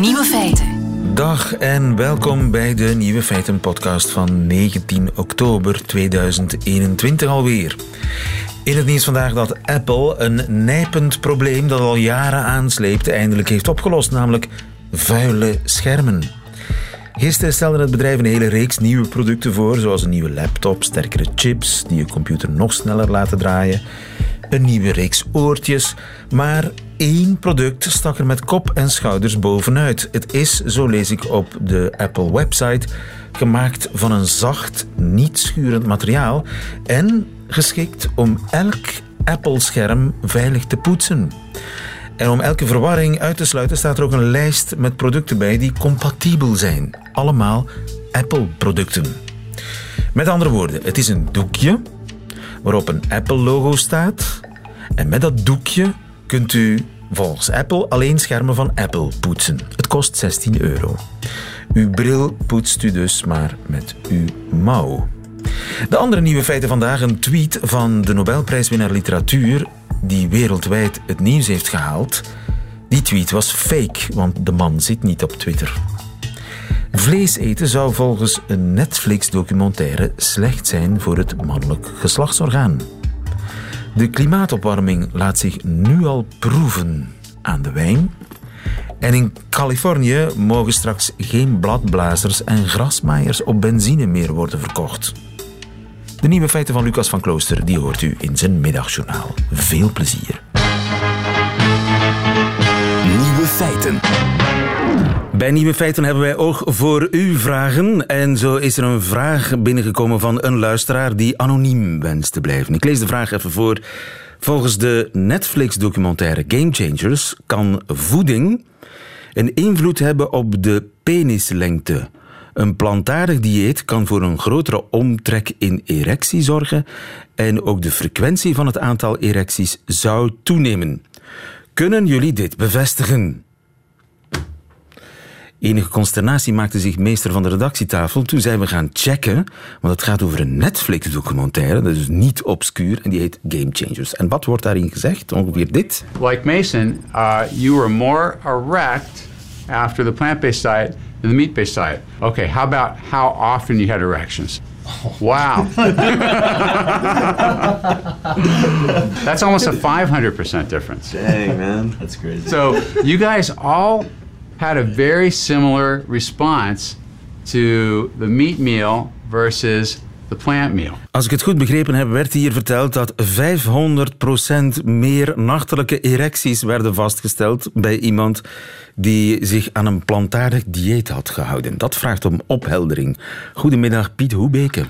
Nieuwe feiten. Dag en welkom bij de Nieuwe Feiten podcast van 19 oktober 2021 alweer. In het nieuws vandaag dat Apple een nijpend probleem dat al jaren aansleept eindelijk heeft opgelost, namelijk vuile schermen. Gisteren stelde het bedrijf een hele reeks nieuwe producten voor, zoals een nieuwe laptop, sterkere chips die je computer nog sneller laten draaien, een nieuwe reeks oortjes, maar één product stak er met kop en schouders bovenuit. Het is, zo lees ik op de Apple website, gemaakt van een zacht, niet schurend materiaal en geschikt om elk Apple-scherm veilig te poetsen. En om elke verwarring uit te sluiten staat er ook een lijst met producten bij die compatibel zijn. Allemaal Apple-producten. Met andere woorden, het is een doekje waarop een Apple-logo staat. En met dat doekje kunt u volgens Apple alleen schermen van Apple poetsen. Het kost 16 euro. Uw bril poetst u dus maar met uw mouw. De andere nieuwe feiten vandaag, een tweet van de Nobelprijswinnaar literatuur die wereldwijd het nieuws heeft gehaald. Die tweet was fake, want de man zit niet op Twitter. Vlees eten zou volgens een Netflix-documentaire slecht zijn voor het mannelijk geslachtsorgaan. De klimaatopwarming laat zich nu al proeven aan de wijn. En in Californië mogen straks geen bladblazers en grasmaaiers op benzine meer worden verkocht. De nieuwe feiten van Lucas van Klooster die hoort u in zijn middagjournaal. Veel plezier. Nieuwe feiten. Bij Nieuwe Feiten hebben wij oog voor uw vragen. En zo is er een vraag binnengekomen van een luisteraar die anoniem wenst te blijven. Ik lees de vraag even voor. Volgens de Netflix-documentaire Game Changers kan voeding een invloed hebben op de penislengte. Een plantaardig dieet kan voor een grotere omtrek in erectie zorgen en ook de frequentie van het aantal erecties zou toenemen. Kunnen jullie dit bevestigen? Enige consternatie maakte zich meester van de redactietafel. Toen zijn we gaan checken, want het gaat over een Netflix-documentaire, dat is niet obscuur, en die heet Game Changers. En wat wordt daarin gezegd? Ongeveer dit. Like Mason, uh, you were more erect after the plant-based diet than the meat-based diet. Okay, how about how often you had erections? Wow. That's almost a 500% difference. Dang, man. That's crazy. So you guys all had a very similar response to the meat meal versus the plant meal. Als ik het goed begrepen heb, werd hier verteld dat 500% meer nachtelijke erecties werden vastgesteld bij iemand die zich aan een plantaardig dieet had gehouden. Dat vraagt om opheldering. Goedemiddag, Piet Hoebeke.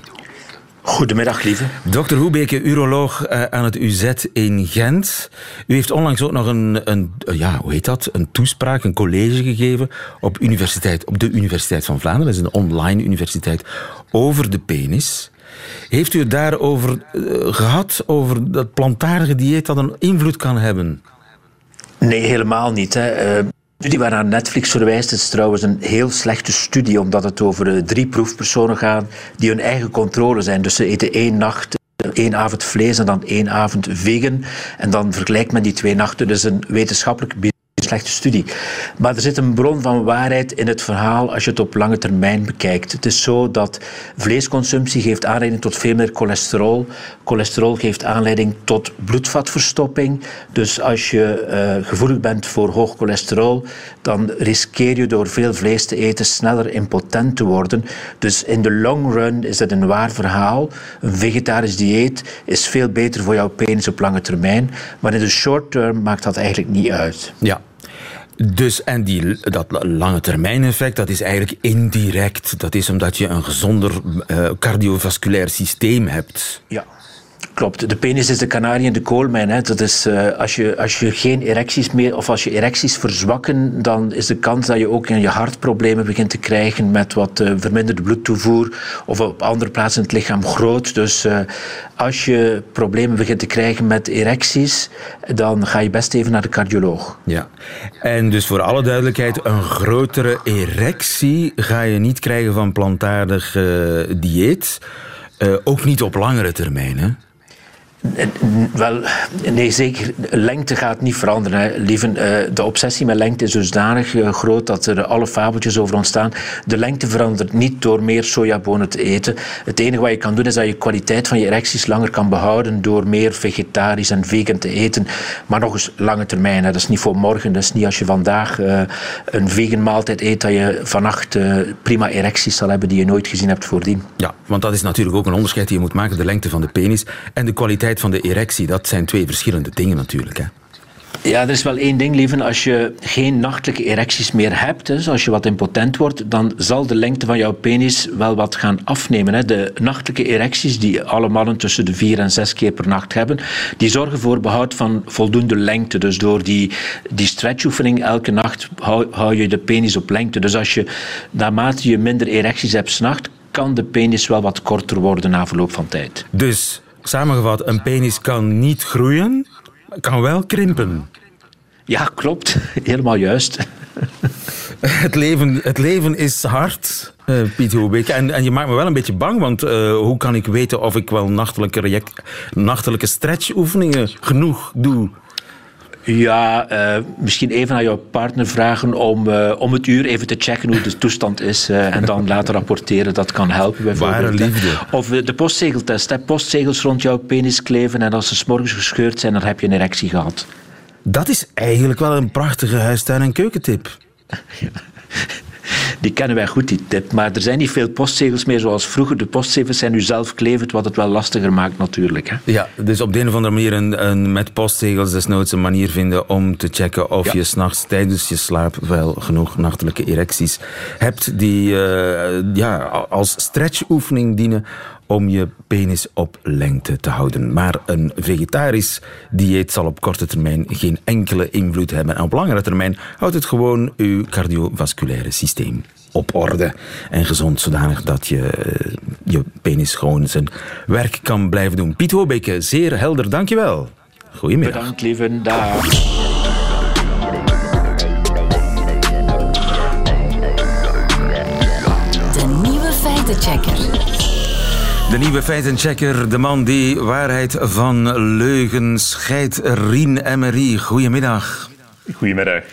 Goedemiddag, lieve. Dokter Hoebeke, uroloog eh, aan het UZ in Gent. U heeft onlangs ook nog een, een, ja, hoe heet dat? een toespraak, een college gegeven op, universiteit, op de Universiteit van Vlaanderen. Dat is een online universiteit over de penis. Heeft u het daarover uh, gehad, over dat plantaardige dieet dat een invloed kan hebben? Nee, helemaal niet. Hè. Uh, studie waarnaar Netflix verwijst is trouwens een heel slechte studie, omdat het over uh, drie proefpersonen gaat die hun eigen controle zijn. Dus ze eten één nacht één avond vlees en dan één avond vegan. En dan vergelijkt men die twee nachten. Dus een wetenschappelijk slechte studie. Maar er zit een bron van waarheid in het verhaal als je het op lange termijn bekijkt. Het is zo dat vleesconsumptie geeft aanleiding tot veel meer cholesterol. Cholesterol geeft aanleiding tot bloedvatverstopping. Dus als je uh, gevoelig bent voor hoog cholesterol, dan riskeer je door veel vlees te eten sneller impotent te worden. Dus in de long run is dat een waar verhaal. Een vegetarisch dieet is veel beter voor jouw penis op lange termijn. Maar in de short term maakt dat eigenlijk niet uit. Ja, dus, en die, dat lange termijn effect, dat is eigenlijk indirect. Dat is omdat je een gezonder uh, cardiovasculair systeem hebt. Ja. Klopt, de penis is de kanarie in de koolmijn. Hè. Dat is, uh, als, je, als je geen erecties meer, of als je erecties verzwakken, dan is de kans dat je ook in je hartproblemen begint te krijgen met wat uh, verminderde bloedtoevoer of op andere plaatsen in het lichaam groot. Dus uh, als je problemen begint te krijgen met erecties, dan ga je best even naar de cardioloog. Ja, en dus voor alle duidelijkheid, een grotere erectie ga je niet krijgen van plantaardig dieet. ook niet op langere termijn, hè? Wel, nee, zeker. Lengte gaat niet veranderen. Hè. Uh, de obsessie met lengte is zodanig uh, groot dat er alle fabeltjes over ontstaan. De lengte verandert niet door meer sojabonen te eten. Het enige wat je kan doen is dat je kwaliteit van je erecties langer kan behouden door meer vegetarisch en vegan te eten. Maar nog eens lange termijn. Hè. Dat is niet voor morgen. Dat is niet als je vandaag een vegan maaltijd eet dat je vannacht prima erecties zal hebben die je nooit gezien hebt voordien. Ja, want dat is natuurlijk ook een onderscheid die je moet maken. De lengte van de penis en de kwaliteit van de erectie, dat zijn twee verschillende dingen natuurlijk. Hè? Ja, er is wel één ding, lieven. Als je geen nachtelijke erecties meer hebt, dus als je wat impotent wordt, dan zal de lengte van jouw penis wel wat gaan afnemen. Hè. De nachtelijke erecties, die alle mannen tussen de vier en zes keer per nacht hebben, die zorgen voor behoud van voldoende lengte. Dus door die, die stretchoefening elke nacht hou, hou je de penis op lengte. Dus als je, naarmate je minder erecties hebt s'nacht, kan de penis wel wat korter worden na verloop van tijd. Dus Samengevat, een penis kan niet groeien, kan wel krimpen. Ja, klopt. Helemaal juist. Het leven, het leven is hard, uh, Piet Hoebeek. En, en je maakt me wel een beetje bang, want uh, hoe kan ik weten of ik wel nachtelijke, nachtelijke stretchoefeningen genoeg doe? Ja, uh, misschien even aan jouw partner vragen om, uh, om het uur even te checken hoe de toestand is uh, en dan laten rapporteren. Dat kan helpen bijvoorbeeld. Ware liefde. Of de postzegeltest. Hè. Postzegels rond jouw penis kleven en als ze s'morgens gescheurd zijn, dan heb je een erectie gehad. Dat is eigenlijk wel een prachtige huistuin- en keukentip. ja. Die kennen wij goed, die tip. Maar er zijn niet veel postzegels meer zoals vroeger. De postzegels zijn nu zelf klevend, wat het wel lastiger maakt natuurlijk. Hè? Ja, dus op de een of andere manier een, een, met postzegels desnoods een manier vinden om te checken of ja. je s'nachts tijdens je slaap wel genoeg nachtelijke erecties hebt die uh, ja, als stretchoefening dienen om je penis op lengte te houden. Maar een vegetarisch dieet zal op korte termijn geen enkele invloed hebben. En op langere termijn houdt het gewoon uw cardiovasculaire systeem op orde en gezond, zodanig dat je je penis gewoon zijn werk kan blijven doen. Piet Hobeke, zeer helder, dankjewel. Goedemiddag. Bedankt, lieve. Dag. De nieuwe feitenchecker. De nieuwe feitenchecker, de man die waarheid van leugen scheidt, Rien Emery. Goedemiddag. Goedemiddag.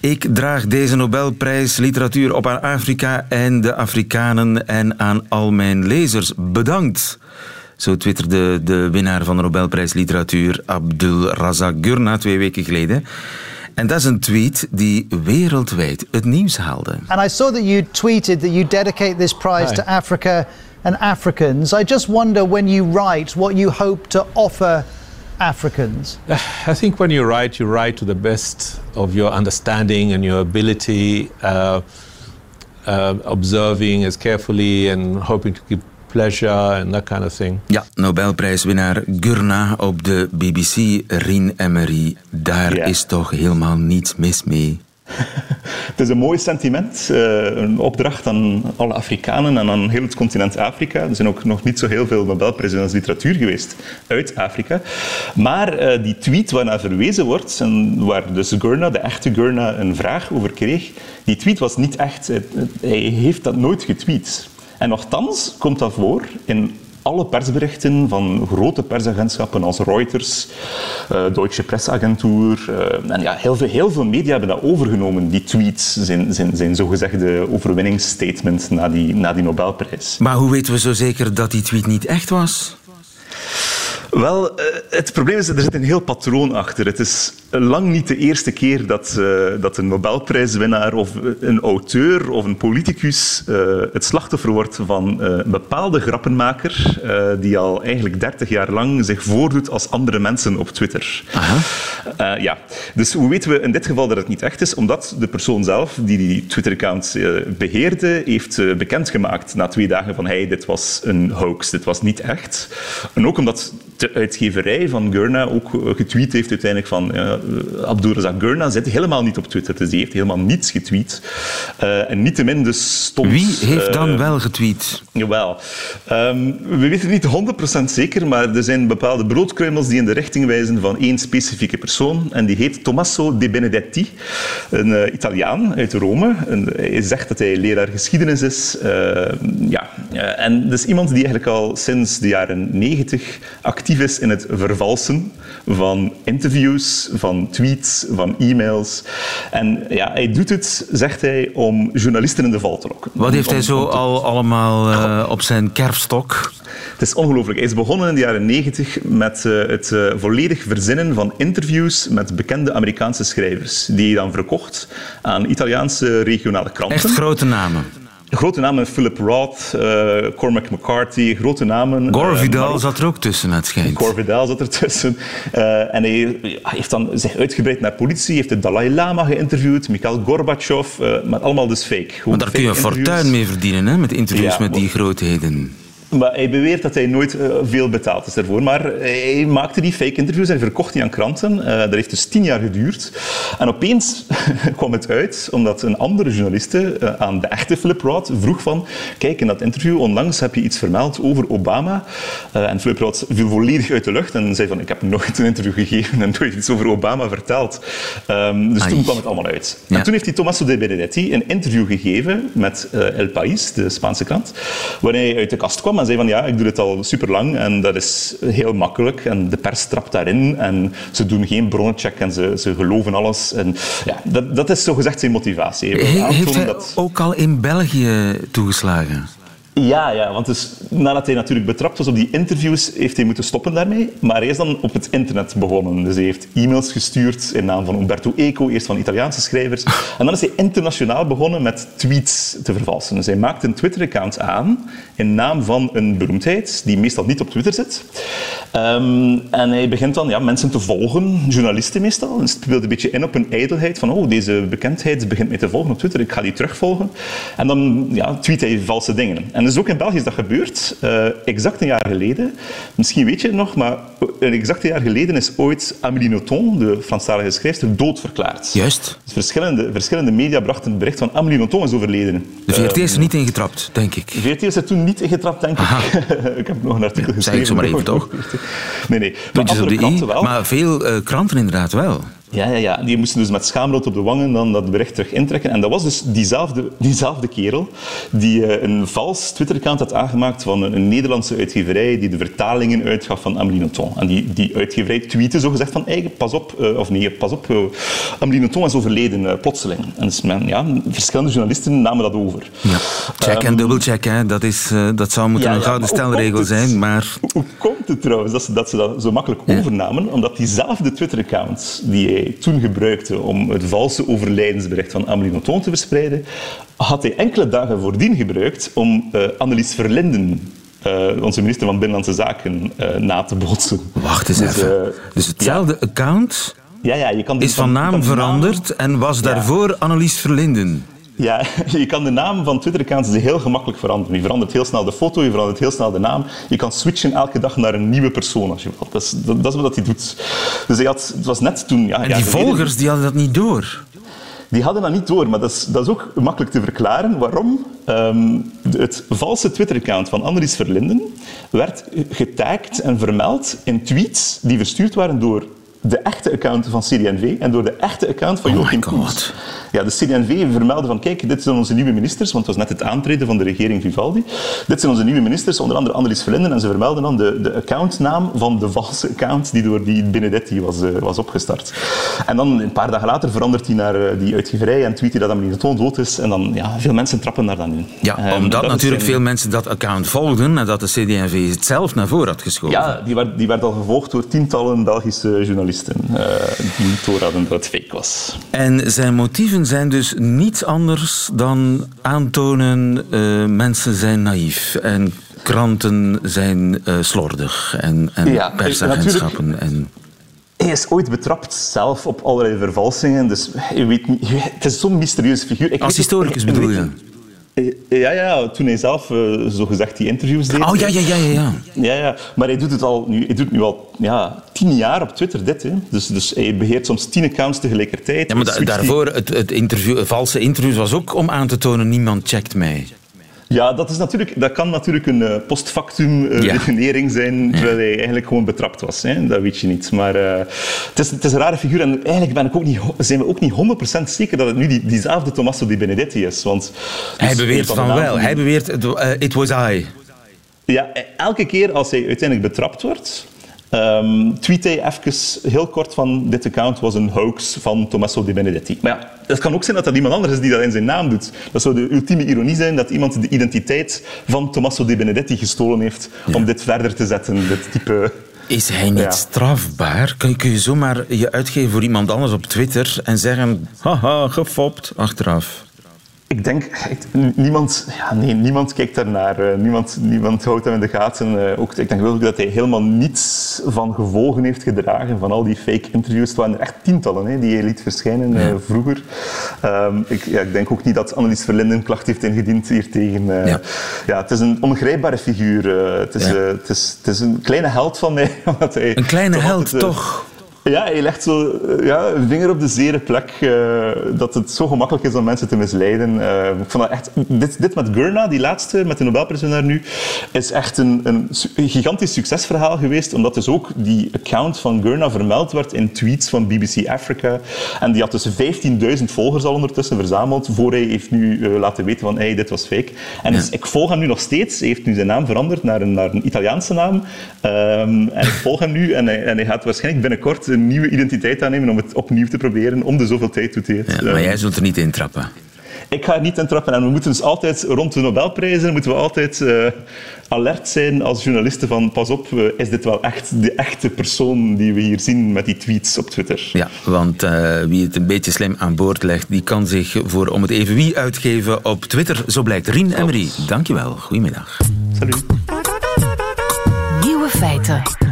Ik draag deze Nobelprijs literatuur op aan Afrika en de Afrikanen en aan al mijn lezers. Bedankt. Zo twitterde de winnaar van de Nobelprijs literatuur Abdul Razak Gurna twee weken geleden. En dat is een tweet die wereldwijd het nieuws haalde. And I saw that you tweeted that you dedicate this prize Hi. to Africa and Africans. I just wonder when you write what you hope to offer Africans. I think when you write, you write to the best of your understanding and your ability, uh, uh, observing as carefully and hoping to keep pleasure and that kind of thing. Ja, Nobelprijswinnaar Gurna op de BBC, Rien Emery. Daar yeah. is toch helemaal niets mis mee. het is een mooi sentiment, uh, een opdracht aan alle Afrikanen en aan heel het continent Afrika. Er zijn ook nog niet zo heel veel Nobelprijzen literatuur geweest uit Afrika. Maar uh, die tweet waarnaar verwezen wordt, en waar dus Gurna, de echte Gurna, een vraag over kreeg, die tweet was niet echt, hij heeft dat nooit getweet. En nochtans komt dat voor in alle persberichten van grote persagentschappen als Reuters, uh, Deutsche Presseagentur uh, en ja, heel, veel, heel veel media hebben dat overgenomen, die tweets, zijn, zijn, zijn zogezegde overwinningsstatement na die, na die Nobelprijs. Maar hoe weten we zo zeker dat die tweet niet echt was? Wel, eh, het probleem is, er zit een heel patroon achter. Het is lang niet de eerste keer dat, uh, dat een Nobelprijswinnaar of een auteur of een politicus uh, het slachtoffer wordt van een bepaalde grappenmaker die al eigenlijk 30 jaar lang zich voordoet als andere mensen op Twitter. ja. Dus hoe weten we in dit geval dat het niet echt is? Omdat de persoon zelf die die Twitter-account beheerde, heeft bekendgemaakt na twee dagen van hey, dit was een hoax, dit was niet echt. En ook omdat de uitgeverij van Gurna ook getweet heeft uiteindelijk van uh, Abdulrazak Gurna zit helemaal niet op Twitter, dus die heeft helemaal niets getweet. Uh, en niettemin dus stond... Wie heeft dan uh, wel getweet? Jawel. Um, we weten niet 100% zeker, maar er zijn bepaalde broodkruimels die in de richting wijzen van één specifieke persoon en die heet Tommaso De Benedetti, een Italiaan uit Rome. En hij zegt dat hij leraar geschiedenis is. ja. en dat is iemand die eigenlijk al sinds de jaren 90 actief actief is in het vervalsen van interviews, van tweets, van e-mails. En ja, hij doet het, zegt hij, om journalisten in de val te lokken. Wat heeft Om- hij zo om al allemaal eh, op zijn kerfstok? Het is ongelooflijk. Hij is begonnen in de jaren 90 met eh, het eh, volledig verzinnen van interviews met bekende Amerikaanse schrijvers. Die hij dan verkocht aan Italiaanse regionale kranten. Echt grote namen. Grote namen, Philip Roth, eh, Cormac McCarthy, grote namen. Gore eh, Vidal zat er ook tussen, het schijnt. Cor Vidal zat ertussen. Eh, en hij heeft dan zich uitgebreid naar politie, heeft de Dalai Lama geïnterviewd, Mikhail Gorbachev, maar allemaal dus fake. Gewoon Maar daar kun je fortuin mee verdienen, hè, met interviews Ja, met die grootheden. Maar hij beweert dat hij nooit eh, veel betaald is daarvoor. Maar hij maakte die fake interviews en verkocht die aan kranten. Eh, dat heeft dus tien jaar geduurd. En opeens kwam het uit, omdat een andere journaliste eh, aan de echte Philip Roth vroeg van kijk, in dat interview onlangs heb je iets vermeld over Obama. En Philip Roth viel volledig uit de lucht en zei van ik heb nooit een interview gegeven en nooit iets over Obama verteld. Ehm, dus Ai. toen kwam het allemaal uit. Ja. En toen heeft hij Tommaso de Benedetti een interview gegeven met El País, de Spaanse krant, waarin hij uit de kast kwam en zei van ja, ik doe dit al super lang en dat is heel makkelijk en de pers trapt daarin en ze doen geen bronnencheck en ze, ze geloven alles. En ja, dat, dat is zogezegd zijn motivatie. He- heeft hij dat... ook al in België toegeslagen? Ja, ja, want dus, nadat hij natuurlijk betrapt was op die interviews, heeft hij moeten stoppen daarmee. Maar hij is dan op het internet begonnen. Dus hij heeft e-mails gestuurd in naam van Umberto Eco, eerst van Italiaanse schrijvers. En dan is hij internationaal begonnen met tweets te vervalsen. Dus hij maakt een Twitter-account aan in naam van een beroemdheid, die meestal niet op Twitter zit. Ehm, en hij begint dan ja, mensen te volgen, journalisten meestal. En speelt een beetje in op een ijdelheid van oh, deze bekendheid begint mij te volgen op Twitter, ik ga die terugvolgen. En dan ja, tweet hij valse dingen. En dus ook in België is dat gebeurd, eh, exact een jaar geleden. Misschien weet je het nog, maar een exact een jaar geleden is ooit Amélie Nothomb, de Franstalige schrijfster, doodverklaard. Juist. Dus verschillende, verschillende media brachten het bericht van Amélie Nothomb is overleden. De VRT is er niet ingetrapt, denk ik. De VRT is er toen niet ingetrapt, denk ik. ik heb nog een artikel zeg geschreven. ik zo maar even, toch? Nee, nee. Maar andere kranten wel. maar veel eh, kranten inderdaad wel. Ja, ja, ja, die moesten dus met schaamrood op de wangen dan dat bericht terug intrekken. En dat was dus diezelfde, diezelfde kerel die eh, een vals Twitter-account had aangemaakt van een, Nederlandse uitgeverij die de vertalingen uitgaf van Amélie Nothomb. En die, die uitgeverij tweette zogezegd van, hey, pas op, eh, of nee, pas op, uh, Amélie Nothomb is overleden, eh, plotseling. En dus men, ja, verschillende journalisten namen dat over. Ja. Check en dubbelcheck, hè. Dat, is, eh, dat zou moeten Ja, een gouden stelregel zijn, maar... Hoe, hoe komt het trouwens dat ze dat, ze dat zo makkelijk overnamen? Omdat diezelfde Twitter-account die hij toen gebruikte om het valse overlijdensbericht van Amélie Nothomb te verspreiden, had hij enkele dagen voordien gebruikt om eh Annelies Verlinden, eh, onze minister van Binnenlandse Zaken, eh, na te bootsen. Wacht eens Dus, even. dus hetzelfde account ja, ja, je kan is van naam veranderd en was daarvoor Annelies Verlinden. Ja, je kan de naam van Twitter-accounts heel gemakkelijk veranderen. Je verandert heel snel de foto, je verandert heel snel de naam. Je kan switchen elke dag naar een nieuwe persoon als je wilt. Dat is, dat, dat is wat hij doet. Dus hij had, het was net toen... Ja, En die volgers die hadden dat niet door. Die hadden dat niet door, maar dat is, dat is ook makkelijk te verklaren. Waarom? Ehm, het valse Twitter-account van Annelies Verlinden werd getagd en vermeld in tweets die verstuurd waren door de echte account van CD&V en door de echte account van Oh Joachim. Koens. Ja, de CD&V vermeldde van, kijk, dit zijn onze nieuwe ministers, want het was net het aantreden van de regering Vivaldi. Dit zijn onze nieuwe ministers, onder andere Annelies Verlinden, en ze vermelden dan de, de accountnaam van de valse account die door die Benedetti was, eh, was opgestart. En dan een paar dagen later verandert hij naar eh, die uitgeverij en tweet hij dat Amélie Nothomb dood is. En dan, ja, veel mensen trappen daar dan in. Ja, Ehm, omdat dat natuurlijk zijn- veel mensen dat account volgden en dat de CD&V het zelf naar voren had geschoven. Ja, die werd, die werd al gevolgd door tientallen Belgische journalisten eh, die niet door hadden dat het fake was. En zijn motieven zijn dus niets anders dan aantonen uh, mensen zijn naïef en kranten zijn uh, slordig en, en Ja, persagentschappen. En... Hij is ooit betrapt zelf op allerlei vervalsingen, dus je weet niet, het is zo'n mysterieuze figuur. Ik Als historicus bedoel je? Ja, ja, toen hij zelf uh, zogezegd die interviews deed. Oh ja, ja, ja, ja. ja. Ja, ja. Maar hij doet het al nu, hij doet nu al ja, tien jaar op Twitter, dit. Hè. Dus, dus hij beheert soms tien accounts tegelijkertijd. Ja, maar da daarvoor, het, het, interview, het valse interview was ook om aan te tonen, niemand checkt mij. Ja, dat, is natuurlijk, dat kan natuurlijk een uh, post factum uh, Ja. redenering zijn, terwijl hij eigenlijk gewoon betrapt was. Hè? Dat weet je niet. Maar uh, het, is, het is een rare figuur en eigenlijk ben ik ook niet, zijn we ook niet 100% zeker dat het nu die, diezelfde Tommaso Di Benedetti is. Want, Hij dus beweert van wel. die- Hij beweert, it was I. Ja, elke keer als hij uiteindelijk betrapt wordt, um, tweet hij even heel kort van dit account was een hoax van Tommaso Di Benedetti. Maar ja, het kan ook zijn dat dat iemand anders is die dat in zijn naam doet. Dat zou de ultieme ironie zijn dat iemand de identiteit van Tommaso Di Benedetti gestolen heeft om dit verder te zetten, dit type... Is hij niet strafbaar? Kun je zomaar je uitgeven voor iemand anders op Twitter en zeggen, haha, gefopt, achteraf? Ik denk, niemand, ja, nee, niemand kijkt daarnaar. Uh, niemand, niemand houdt hem in de gaten. Uh, ook, ik denk wel dat hij helemaal niets van gevolgen heeft gedragen van al die fake interviews. Het waren er echt tientallen hè, die hij liet verschijnen uh, vroeger. Um, ik, ja, ik, denk ook niet dat Annelies Verlinden klacht heeft ingediend hiertegen. Ja. ja. het is een ongrijpbare figuur. het, is, het, is, het is een kleine held van mij. Hij een kleine held, toch? Ja, hij legt zo eh, ja, een vinger op de zere plek. Uh, dat het zo gemakkelijk is om mensen te misleiden. Uh, ik vond dat echt, dit, dit met Gurna, die laatste, met de Nobelprijswinnaar nu, is echt een, een, gigantisch succesverhaal geweest. Omdat dus ook die account van Gurna vermeld werd in tweets van BBC Africa. En die had dus 15.000 volgers al ondertussen verzameld. Voor hij heeft nu laten weten van hey, dit was fake. En dus, ik volg hem nu nog steeds. Hij heeft nu zijn naam veranderd naar een, naar een Italiaanse naam. Um, en ik volg hem nu en hij, en hij gaat waarschijnlijk binnenkort een nieuwe identiteit aannemen om het opnieuw te proberen, om de zoveel tijd toe te Ja, maar jij zult er niet in trappen. Ik ga er niet in trappen. En we moeten dus altijd, rond de Nobelprijzen, moeten we altijd uh, alert zijn als journalisten van pas op, uh, is dit wel echt de echte persoon die we hier zien met die tweets op Twitter? Ja, want uh, wie het een beetje slim aan boord legt, die kan zich voor om het even wie uitgeven op Twitter. Zo blijkt Rien Emery. Dankjewel. Goedemiddag. Salut. Nieuwe feiten.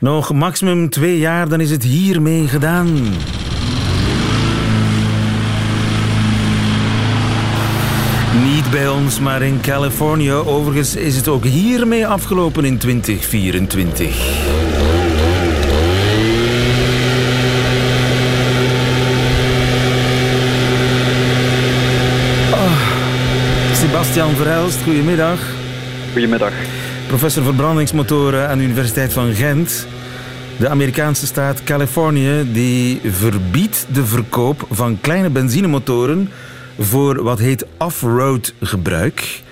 Nog maximum twee jaar, dan is het hiermee gedaan. Niet bij ons, maar in Californië. Overigens is het ook hiermee afgelopen in 2024. Oh. Sebastian Verhelst, goedemiddag. Goedemiddag. Professor verbrandingsmotoren aan de Universiteit van Gent. De Amerikaanse staat Californië die verbiedt de verkoop van kleine benzinemotoren voor wat heet off-road gebruik.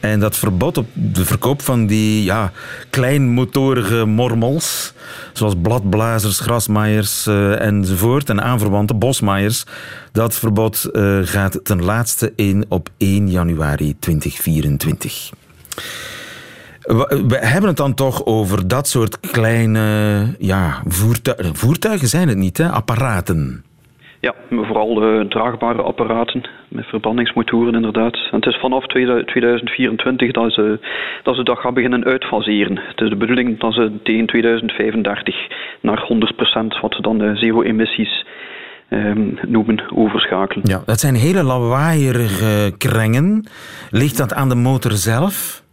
En dat verbod op de verkoop van die ja, kleinmotorige mormels, zoals bladblazers, grasmaaiers uh, enzovoort, en aanverwante bosmaaiers, dat verbod uh, gaat ten laatste in op 1 januari 2024. We hebben het dan toch over dat soort kleine ja, voertuigen. Voertuigen zijn het niet, hè? apparaten. Ja, vooral uh, draagbare apparaten met verbrandingsmotoren inderdaad. En het is vanaf 2024 dat ze, dat ze dat gaan beginnen uitfaseren. Het is de bedoeling dat ze tegen 2035 naar 100% wat ze dan de zero-emissies ehm, noemen, overschakelen. Ja, dat zijn hele lawaaierige krengen. Ligt dat aan de motor zelf?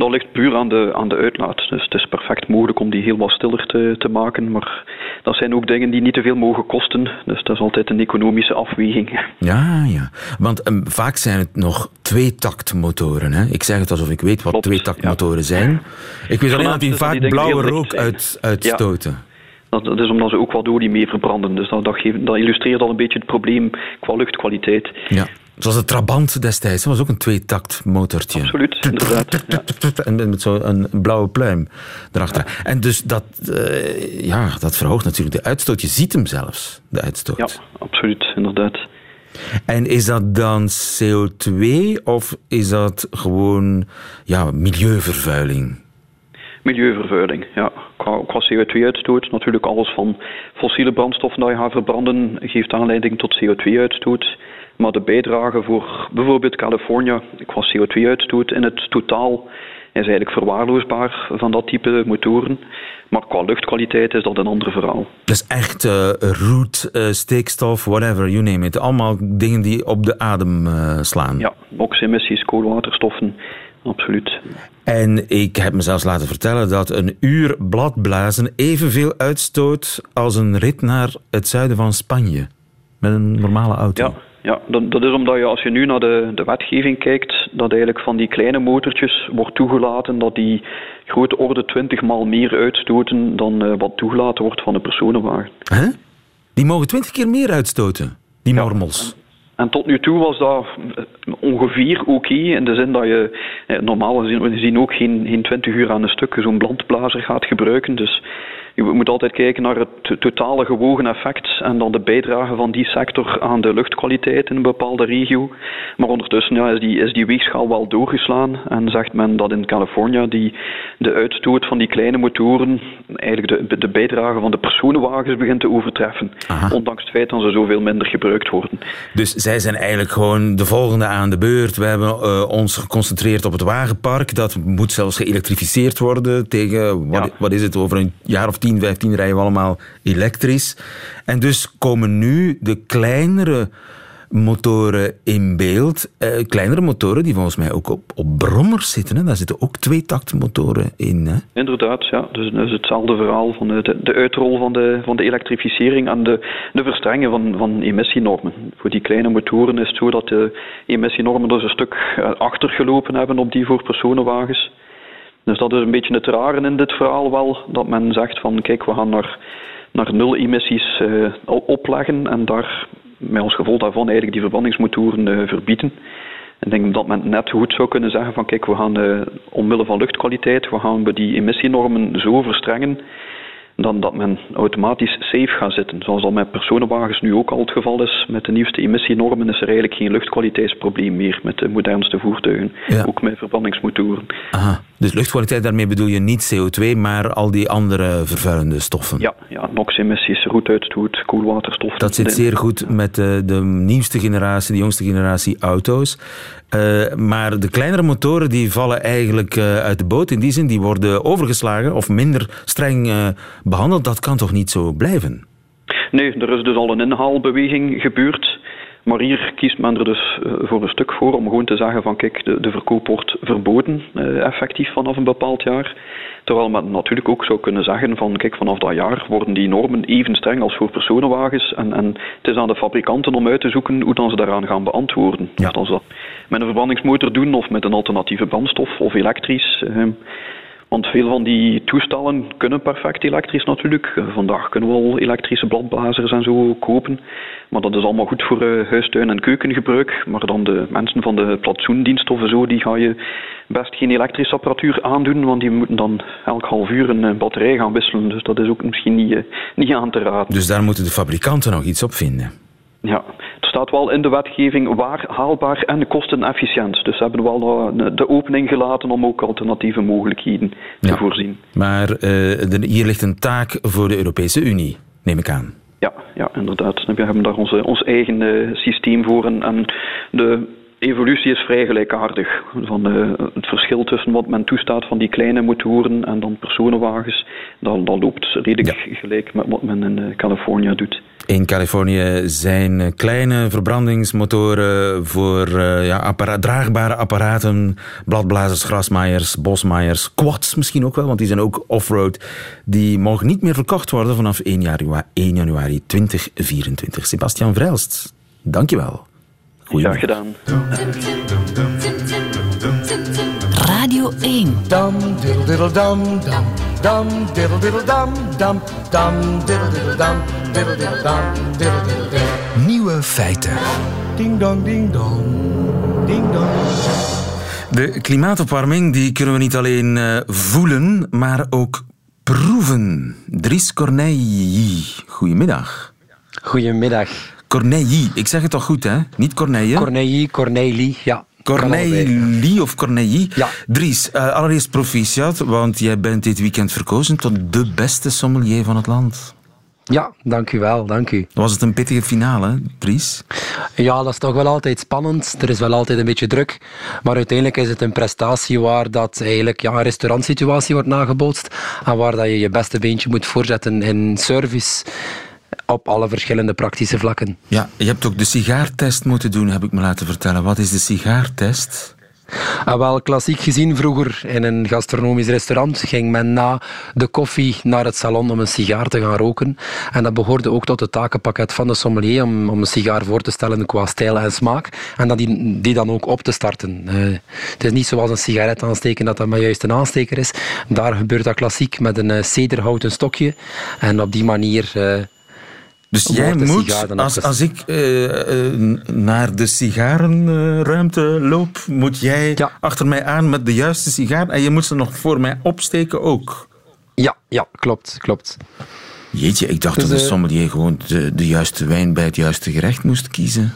Dat ligt puur aan de, aan de uitlaat. Dus het is perfect mogelijk om die heel wat stiller te, te maken. Maar dat zijn ook dingen die niet te veel mogen kosten. Dus dat is altijd een economische afweging. Ja, ja. Want um, vaak zijn het nog tweetaktmotoren. Hè? Ik zeg het alsof ik weet wat Klopt, tweetaktmotoren ja. zijn. Ik weet alleen dat die vaak die blauwe rook uit, uitstoten. Ja. Dat, is omdat ze ook wat olie mee verbranden. Dus dat, dat, geeft, dat illustreert al een beetje het probleem qua luchtkwaliteit. Ja. Zoals de Trabant destijds, dat was ook een tweetakt motortje. Absoluut, inderdaad. En met zo'n blauwe pluim erachter. En dus dat, uh, ja, dat verhoogt natuurlijk de uitstoot. Je ziet hem zelfs, de uitstoot. Ja, absoluut, inderdaad. En is dat dan CO2 of is dat gewoon ja, milieuvervuiling? Milieuvervuiling, ja. Qua, qua CO2-uitstoot, natuurlijk alles van fossiele brandstoffen dat je gaat verbranden, geeft aanleiding tot CO2-uitstoot. Maar de bijdrage voor bijvoorbeeld Californië qua CO2-uitstoot in het totaal is eigenlijk verwaarloosbaar van dat type motoren. Maar qua luchtkwaliteit is dat een ander verhaal. Dus echt uh, roet, uh, stikstof, whatever, you name it. Allemaal dingen die op de adem uh, slaan. Ja, NOx-emissies, koolwaterstoffen, absoluut. En ik heb me zelfs laten vertellen dat een uur bladblazen evenveel uitstoot als een rit naar het zuiden van Spanje. Met een normale auto. Ja. Ja, dat, dat, is omdat je als je nu naar de, de wetgeving kijkt, dat eigenlijk van die kleine motortjes wordt toegelaten dat die grote orde 20 maal meer uitstoten dan uh, wat toegelaten wordt van een personenwagen. Huh? Die mogen 20 keer meer uitstoten, die mormels. En tot nu toe was dat ongeveer oké, in de zin dat je normaal gezien ook geen, geen 20 uur aan een stuk zo'n blandblazer gaat gebruiken. Dus je moet altijd kijken naar het totale gewogen effect en dan de bijdrage van die sector aan de luchtkwaliteit in een bepaalde regio. Maar ondertussen ja, is, die, is die weegschaal wel doorgeslaan en zegt men dat in Californië die, de uitstoot van die kleine motoren eigenlijk de, de bijdrage van de personenwagens begint te overtreffen. Ondanks het feit dat ze zoveel minder gebruikt worden. Dus zij zijn eigenlijk gewoon de volgende aan de beurt. We hebben uh, ons geconcentreerd op het wagenpark. Dat moet zelfs geëlektrificeerd worden tegen, wat, ja. wat is het, over een jaar of 10, 15 rijden we allemaal elektrisch. En dus komen nu de kleinere motoren in beeld. Eh, kleinere motoren die volgens mij ook op, op brommers zitten. Daar zitten ook twee taktmotoren in. Hè? Inderdaad, ja. Dus is hetzelfde verhaal van de, de uitrol van de, van de elektrificering en de, de verstrengen van, van emissienormen. Voor die kleine motoren is het zo dat de emissienormen dus een stuk eh, achtergelopen hebben op die voor personenwagens. Dus dat is een beetje het rare in dit verhaal wel, dat men zegt van kijk, we gaan naar, naar nul emissies uh, opleggen en daar met als gevolg daarvan eigenlijk die verbrandingsmotoren uh, verbieden. Ik denk dat men net goed zou kunnen zeggen van kijk, we gaan uh, omwille van luchtkwaliteit, we gaan we die emissienormen zo verstrengen dan dat men automatisch safe gaat zitten. Zoals dat met personenwagens nu ook al het geval is. Met de nieuwste emissienormen is er eigenlijk geen luchtkwaliteitsprobleem meer met de modernste voertuigen. Ook met verbrandingsmotoren. Aha. Dus luchtkwaliteit, daarmee bedoel je niet CO2, maar al die andere vervuilende stoffen? Ja, ja NOx-emissies, roetuitstoot, koelwaterstoffen. Dat zit zeer goed met de, de nieuwste generatie, de jongste generatie auto's. Uh, maar de kleinere motoren die vallen eigenlijk uh, uit de boot. In die zin, die worden overgeslagen of minder streng uh, behandeld. Dat kan toch niet zo blijven? Nee, er is dus al een inhaalbeweging gebeurd. Maar hier kiest men er dus voor een stuk voor om gewoon te zeggen van kijk, de, de verkoop wordt verboden effectief vanaf een bepaald jaar. Terwijl men natuurlijk ook zou kunnen zeggen van kijk, vanaf dat jaar worden die normen even streng als voor personenwagens. En, en het is aan de fabrikanten om uit te zoeken hoe dan ze daaraan gaan beantwoorden. Ja. Ze dat met een verbrandingsmotor doen of met een alternatieve brandstof of elektrisch. Eh, want veel van die toestellen kunnen perfect elektrisch natuurlijk. Vandaag kunnen we al elektrische bladblazers en zo kopen. Maar dat is allemaal goed voor uh, huistuin- en keukengebruik. Maar dan de mensen van de platsoendienst of zo, die ga je best geen elektrische apparatuur aandoen. Want die moeten dan elk half uur een batterij gaan wisselen. Dus dat is ook misschien niet, uh, niet aan te raden. Dus daar moeten de fabrikanten nog iets op vinden. Ja, staat wel in de wetgeving waar haalbaar en kostenefficiënt. Dus ze hebben wel de opening gelaten om ook alternatieve mogelijkheden te voorzien. Maar uh, er, hier ligt een taak voor de Europese Unie, neem ik aan. Ja, ja inderdaad. We hebben daar onze, ons eigen uh, systeem voor en, en de evolutie is vrij gelijkaardig. Van uh, het verschil tussen wat men toestaat van die kleine motoren en dan personenwagens, dat, dat loopt redelijk ja. gelijk met wat men in Californië doet. In Californië zijn kleine verbrandingsmotoren voor uh, ja, appara draagbare apparaten, bladblazers, grasmaaiers, bosmaaiers, quads misschien ook wel, want die zijn ook off-road. Die mogen niet meer verkocht worden vanaf 1 januari, 1 januari 2024. Sebastian Vrijlst, dankjewel. Ja, gedaan. Radio 1. Dum diddle diddle dum dum dum diddle diddle dum dum dum diddle diddle dum diddle diddle dum diddle diddle dum. Nieuwe feiten. Ding dong ding dong. Ding dong. De klimaatopwarming die kunnen we niet alleen uh, voelen, maar ook proeven. Dries Corneille, goedemiddag. Goedemiddag. Corneille, ik zeg het toch goed, hè? Niet Corneille? Corneille, Corneille, ja. Corneille of Corneille. Ja. Dries, uh, allereerst proficiat, want jij bent dit weekend verkozen tot de beste sommelier van het land. Ja, dank u wel, dank u. Was het een pittige finale, Dries? Ja, dat is toch wel altijd spannend. Er is wel altijd een beetje druk. Maar uiteindelijk is het een prestatie waar dat eigenlijk ja, een restaurantsituatie wordt nagebootst. En waar dat je je beste beentje moet voorzetten in service op alle verschillende praktische vlakken. Ja, je hebt ook de sigaartest moeten doen, heb ik me laten vertellen. Wat is de sigaartest? Ah, wel, klassiek gezien vroeger in een gastronomisch restaurant ging men na de koffie naar het salon om een sigaar te gaan roken. En dat behoorde ook tot het takenpakket van de sommelier om, om een sigaar voor te stellen qua stijl en smaak. En dat die, dan ook op te starten. Uh, het is niet zoals een sigaret aansteken dat dat maar juist een aansteker is. Daar gebeurt dat klassiek met een uh, cederhouten stokje. En op die manier... Uh, Dus jij moet, als, als ik uh, naar de sigarenruimte loop, moet jij achter mij aan met de juiste sigaar en je moet ze nog voor mij opsteken ook. Ja, ja klopt, klopt. Jeetje, ik dacht dus, dat de sommelier gewoon de, de juiste wijn bij het juiste gerecht moest kiezen.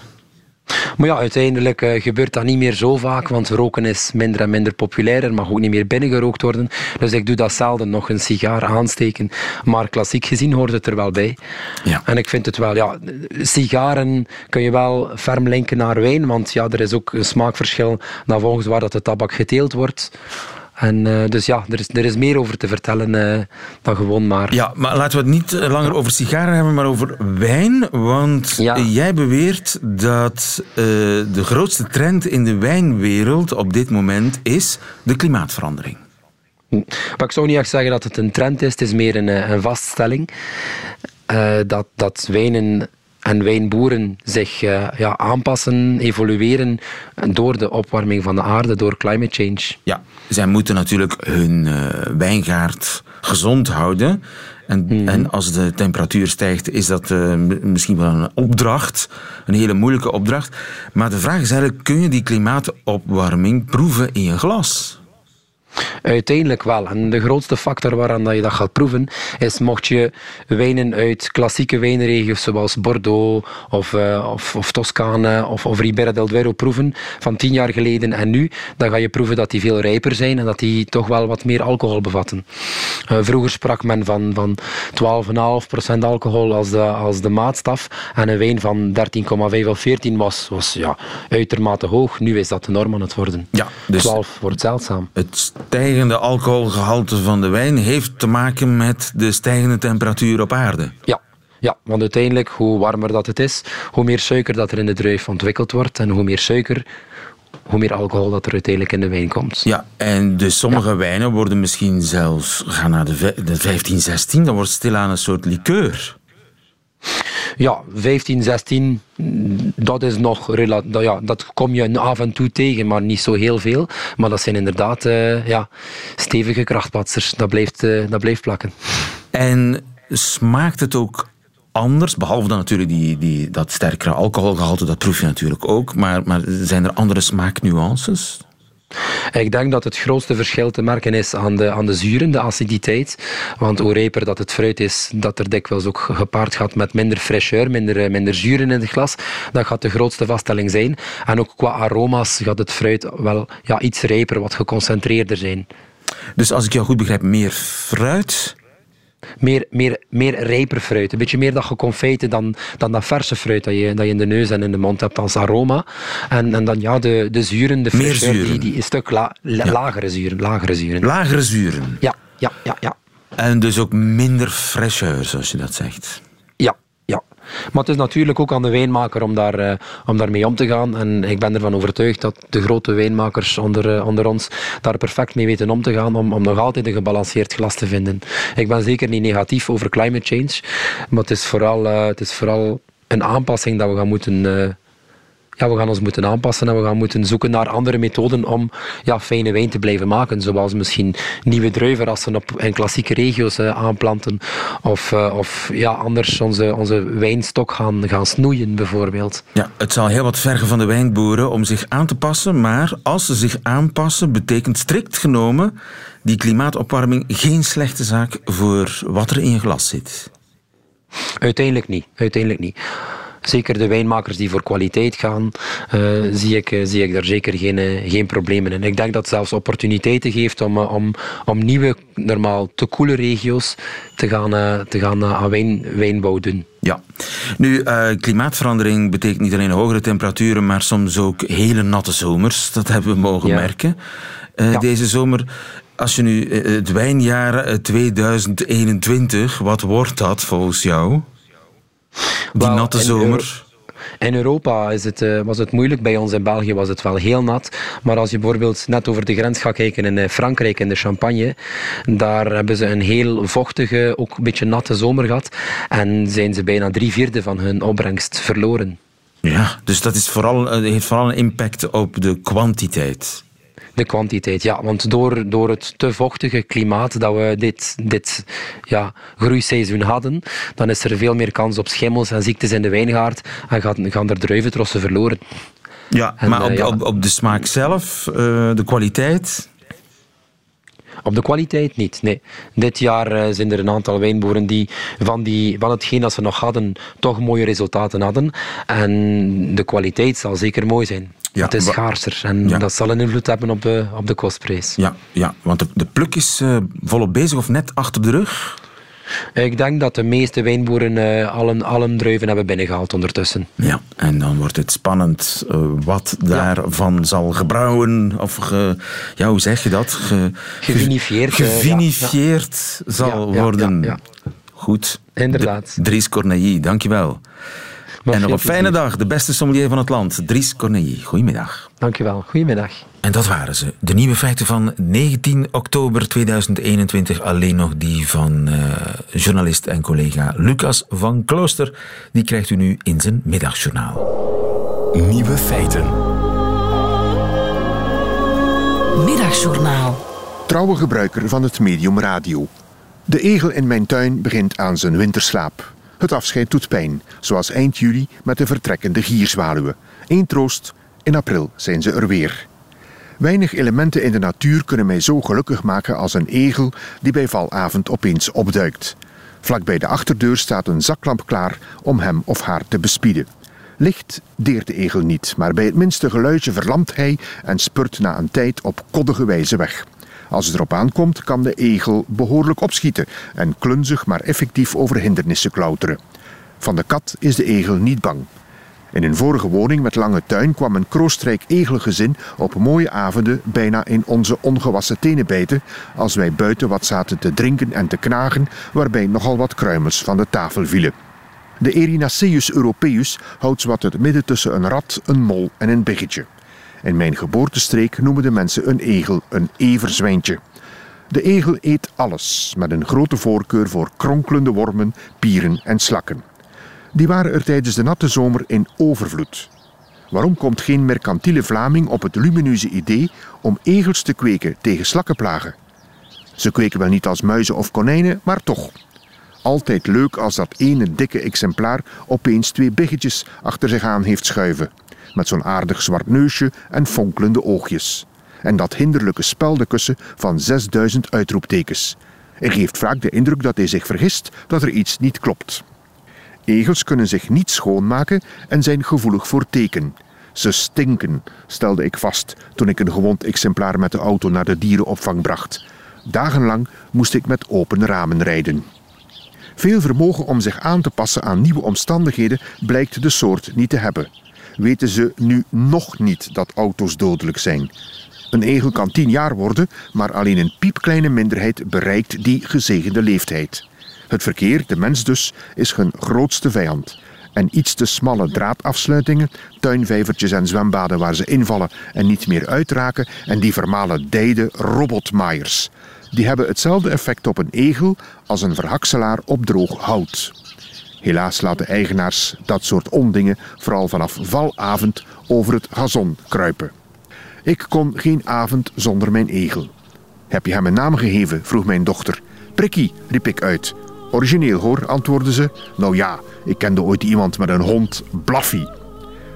Maar ja, uiteindelijk uh, gebeurt dat niet meer zo vaak, want roken is minder en minder populair. Er mag ook niet meer binnengerookt worden. Dus ik doe dat zelden nog een sigaar aansteken. Maar klassiek gezien hoort het er wel bij. Ja. En ik vind het wel, ja, sigaren kun je wel ferm linken naar wijn, want ja, er is ook een smaakverschil naar volgens waar dat de tabak geteeld wordt. En, uh, dus ja, er is, er is meer over te vertellen uh, dan gewoon maar. Ja, maar laten we het niet eh, langer over sigaren hebben, maar over wijn. Want ja. jij beweert dat uh, de grootste trend in de wijnwereld op dit moment is de klimaatverandering. Hm. Maar ik zou niet echt zeggen dat het een trend is, het is meer een, een vaststelling. dat, dat wijnen en wijnboeren zich uh, ja, aanpassen, evolueren door de opwarming van de aarde, door climate change. Ja, zij moeten natuurlijk hun uh, wijngaard gezond houden. En, mm. en, als de temperatuur stijgt, is dat uh, misschien wel een opdracht, een hele moeilijke opdracht. Maar de vraag is eigenlijk, kun je die klimaatopwarming proeven in je glas? Uiteindelijk wel. En de grootste factor waaraan dat je dat gaat proeven, is mocht je wijnen uit klassieke wijnregio's zoals Bordeaux of, uh, of, of Toscane of, of Ribera del Duero proeven van tien jaar geleden en nu, dan ga je proeven dat die veel rijper zijn en dat die toch wel wat meer alcohol bevatten. Uh, vroeger sprak men van, van 12,5% alcohol als de, als de maatstaf en een wijn van 13,5 of 14 was, was ja, uitermate hoog. Nu is dat de norm aan het worden. Ja, dus 12 wordt zeldzaam. Het stijgende alcoholgehalte van de wijn heeft te maken met de stijgende temperatuur op aarde. Ja, ja, want uiteindelijk, hoe warmer dat het is, hoe meer suiker dat er in de druif ontwikkeld wordt en hoe meer suiker, hoe meer alcohol dat er uiteindelijk in de wijn komt. Ja, en dus sommige wijnen worden misschien zelfs, gaan naar de, de 15, 16, dan wordt het stilaan een soort liqueur. Ja, 15, 16, dat is nog ja, dat kom je af en toe tegen, maar niet zo heel veel. Maar dat zijn inderdaad uh, ja, stevige krachtpatsers. Dat blijft, uh, dat blijft plakken. En smaakt het ook anders? Behalve dan natuurlijk die, die, dat sterkere alcoholgehalte, dat proef je natuurlijk ook. Maar, maar zijn er andere smaaknuances? Ik denk dat het grootste verschil te merken is aan de, aan de zuren, de aciditeit. Want hoe rijper dat het fruit is, dat er dikwijls ook gepaard gaat met minder fraîcheur, minder, eh, minder zuren in het glas. Dat gaat de grootste vaststelling zijn. En ook qua aroma's gaat het fruit wel ja, iets rijper, wat geconcentreerder zijn. Dus als ik jou goed begrijp, meer fruit, meer, meer, meer rijper fruit. Een beetje meer dat geconfijte dan, dan dat verse fruit dat je, dat je in de neus en in de mond hebt als aroma. En, en dan ja, de, de zuren, de meer Die, die een stuk la, lagere zuren. Lagere zuren. Lagere zuren. Ja, ja, ja, ja. En dus ook minder fraîcheur, zoals je dat zegt. Maar het is natuurlijk ook aan de wijnmaker om, daar, uh, om daarmee om te gaan. En ik ben ervan overtuigd dat de grote wijnmakers onder, uh, onder ons daar perfect mee weten om te gaan. Om, om nog altijd een gebalanceerd glas te vinden. Ik ben zeker niet negatief over climate change. Maar het is vooral, uh, het is vooral een aanpassing dat we gaan moeten ja, we gaan ons moeten aanpassen en we gaan moeten zoeken naar andere methoden om ja, fijne wijn te blijven maken. Zoals misschien nieuwe druivenrassen op, in klassieke regio's uh, aanplanten. Of, uh, of ja, anders onze, onze wijnstok gaan, gaan snoeien, bijvoorbeeld. Ja, het zal heel wat vergen van de wijnboeren om zich aan te passen. Maar als ze zich aanpassen, betekent strikt genomen die klimaatopwarming geen slechte zaak voor wat er in je glas zit. Uiteindelijk niet. Uiteindelijk niet. Zeker de wijnmakers die voor kwaliteit gaan, uh, zie, ik, uh, zie ik daar zeker geen, uh, geen problemen in. Ik denk dat het zelfs opportuniteiten geeft om, om, om nieuwe, normaal te koele regio's te gaan, te gaan aan wijn, wijnbouw doen. Ja. Nu, klimaatverandering betekent niet alleen hogere temperaturen, maar soms ook hele natte zomers. Dat hebben we mogen merken ja. deze zomer. Als je nu het wijnjaar 2021, wat wordt dat volgens jou? Die natte zomer. In Europa is het, uh, was het moeilijk, bij ons in België was het wel heel nat. Maar als je bijvoorbeeld net over de grens gaat kijken in eh, Frankrijk, in de Champagne, daar hebben ze een heel vochtige, ook een beetje natte zomer gehad. En zijn ze bijna drie vierde van hun opbrengst verloren. Ja, dus dat is vooral, eh, heeft vooral een impact op de kwantiteit. De kwantiteit. Ja, want door, door het te vochtige klimaat dat we dit, dit ja, groeiseizoen hadden, dan is er veel meer kans op schimmels en ziektes in de wijngaard en gaan, gaan er druiventrossen verloren. Ja, En, maar eh, ja. op, op de smaak zelf, eh, de kwaliteit. Op de kwaliteit niet, nee. Dit jaar eh, zijn er een aantal wijnboeren die van, die van hetgeen dat ze nog hadden, toch mooie resultaten hadden. En de kwaliteit zal zeker mooi zijn. Ja, het is schaarser en Ja. dat zal een invloed hebben op de, op de kostprijs. Ja, ja want de, de pluk is eh, volop bezig of net achter de rug. Ik denk dat de meeste wijnboeren eh, al, een, druiven hebben binnengehaald ondertussen. Ja, en dan wordt het spannend eh, wat daarvan zal gebrouwen. Of, ge, ja, hoe zeg je dat? Ge, Gevinifieerd, eh, Gevinifieerd zal Ja, worden. ja, Goed. Inderdaad. D- Dries Corneille, dankjewel. En nog een fijne dag, de beste sommelier van het land, Dries Corneille. Goedemiddag. Dankjewel. Goedemiddag. En dat waren ze. De nieuwe feiten van 19 oktober 2021. Alleen nog die van eh, journalist en collega Lucas van Klooster. Die krijgt u nu in zijn middagjournaal. Nieuwe feiten. Middagjournaal. Trouwe gebruiker van het medium radio. De egel in mijn tuin begint aan zijn winterslaap. Het afscheid doet pijn, zoals eind juli met de vertrekkende gierzwaluwen. Eén troost, in april zijn ze er weer. Weinig elementen in de natuur kunnen mij zo gelukkig maken als een egel die bij valavond opeens opduikt. Vlak bij de achterdeur staat een zaklamp klaar om hem of haar te bespieden. Licht deert de egel niet, maar bij het minste geluidje verlamt hij en spurt na een tijd op koddige wijze weg. Als het erop aankomt, kan de egel behoorlijk opschieten en klunzig maar effectief over hindernissen klauteren. Van de kat is de egel niet bang. In een vorige woning met lange tuin kwam een kroostrijk egelgezin op mooie avonden bijna in onze ongewassen tenen bijten als wij buiten wat zaten te drinken en te knagen, waarbij nogal wat kruimels van de tafel vielen. De Erinaceus europaeus houdt zowat het midden tussen een rat, een mol en een biggetje. In mijn geboortestreek noemen de mensen een egel een everzwijntje. De egel eet alles, met een grote voorkeur voor kronkelende wormen, pieren en slakken. Die waren er tijdens de natte zomer in overvloed. Waarom komt geen mercantiele Vlaming op het lumineuze idee om egels te kweken tegen slakkenplagen? Ze kweken wel niet als muizen of konijnen, maar toch. Altijd leuk als dat ene dikke exemplaar opeens twee biggetjes achter zich aan heeft schuiven. Met zo'n aardig zwart neusje en fonkelende oogjes. En dat hinderlijke speldenkussen van 6000 uitroeptekens. Er geeft vaak de indruk dat hij zich vergist dat er iets niet klopt. Egels kunnen zich niet schoonmaken en zijn gevoelig voor teken. Ze stinken, stelde ik vast toen ik een gewond exemplaar met de auto naar de dierenopvang bracht. Dagenlang moest ik met open ramen rijden. Veel vermogen om zich aan te passen aan nieuwe omstandigheden blijkt de soort niet te hebben. Weten ze nu nog niet dat auto's dodelijk zijn? Een egel kan tien jaar worden, maar alleen een piepkleine minderheid bereikt die gezegende leeftijd. Het verkeer, de mens dus, is hun grootste vijand. En iets te smalle draadafsluitingen, tuinvijvertjes en zwembaden waar ze invallen en niet meer uitraken, en die vermalendijde robotmaaiers. Die hebben hetzelfde effect op een egel als een verhakselaar op droog hout. Helaas laten eigenaars dat soort ondingen vooral vanaf valavond over het gazon kruipen. Ik kon geen avond zonder mijn egel. Heb je hem een naam gegeven? vroeg mijn dochter. Prikkie, riep ik uit. Origineel hoor, antwoordde ze. Nou ja, ik kende ooit iemand met een hond, Blaffy.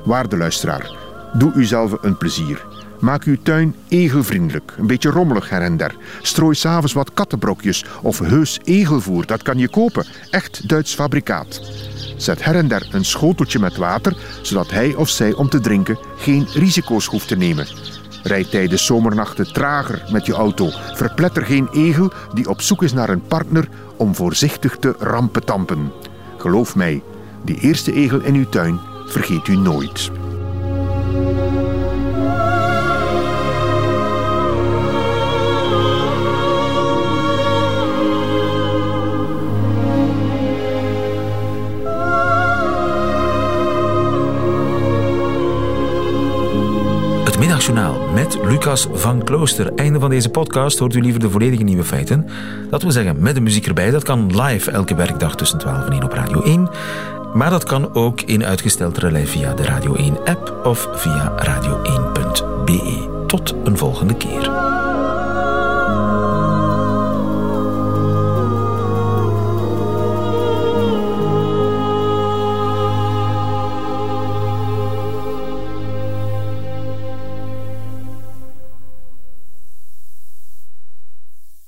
Waarde luisteraar, doe uzelf een plezier. Maak uw tuin egelvriendelijk, een beetje rommelig her en der. Strooi s'avonds wat kattenbrokjes of heus egelvoer, dat kan je kopen. Echt Duits fabrikaat. Zet her en der een schoteltje met water, zodat hij of zij om te drinken geen risico's hoeft te nemen. Rijd tijdens zomernachten trager met je auto. Verpletter geen egel die op zoek is naar een partner om voorzichtig te rampetampen. Geloof mij, die eerste egel in uw tuin vergeet u nooit. Lucas van Klooster. Einde van deze podcast hoort u liever de volledige nieuwe feiten. Dat wil zeggen met de muziek erbij. Dat kan live elke werkdag tussen 12 en 1 op Radio 1. Maar dat kan ook in uitgesteld relais via de Radio 1 app of via radio1.be. tot een volgende keer.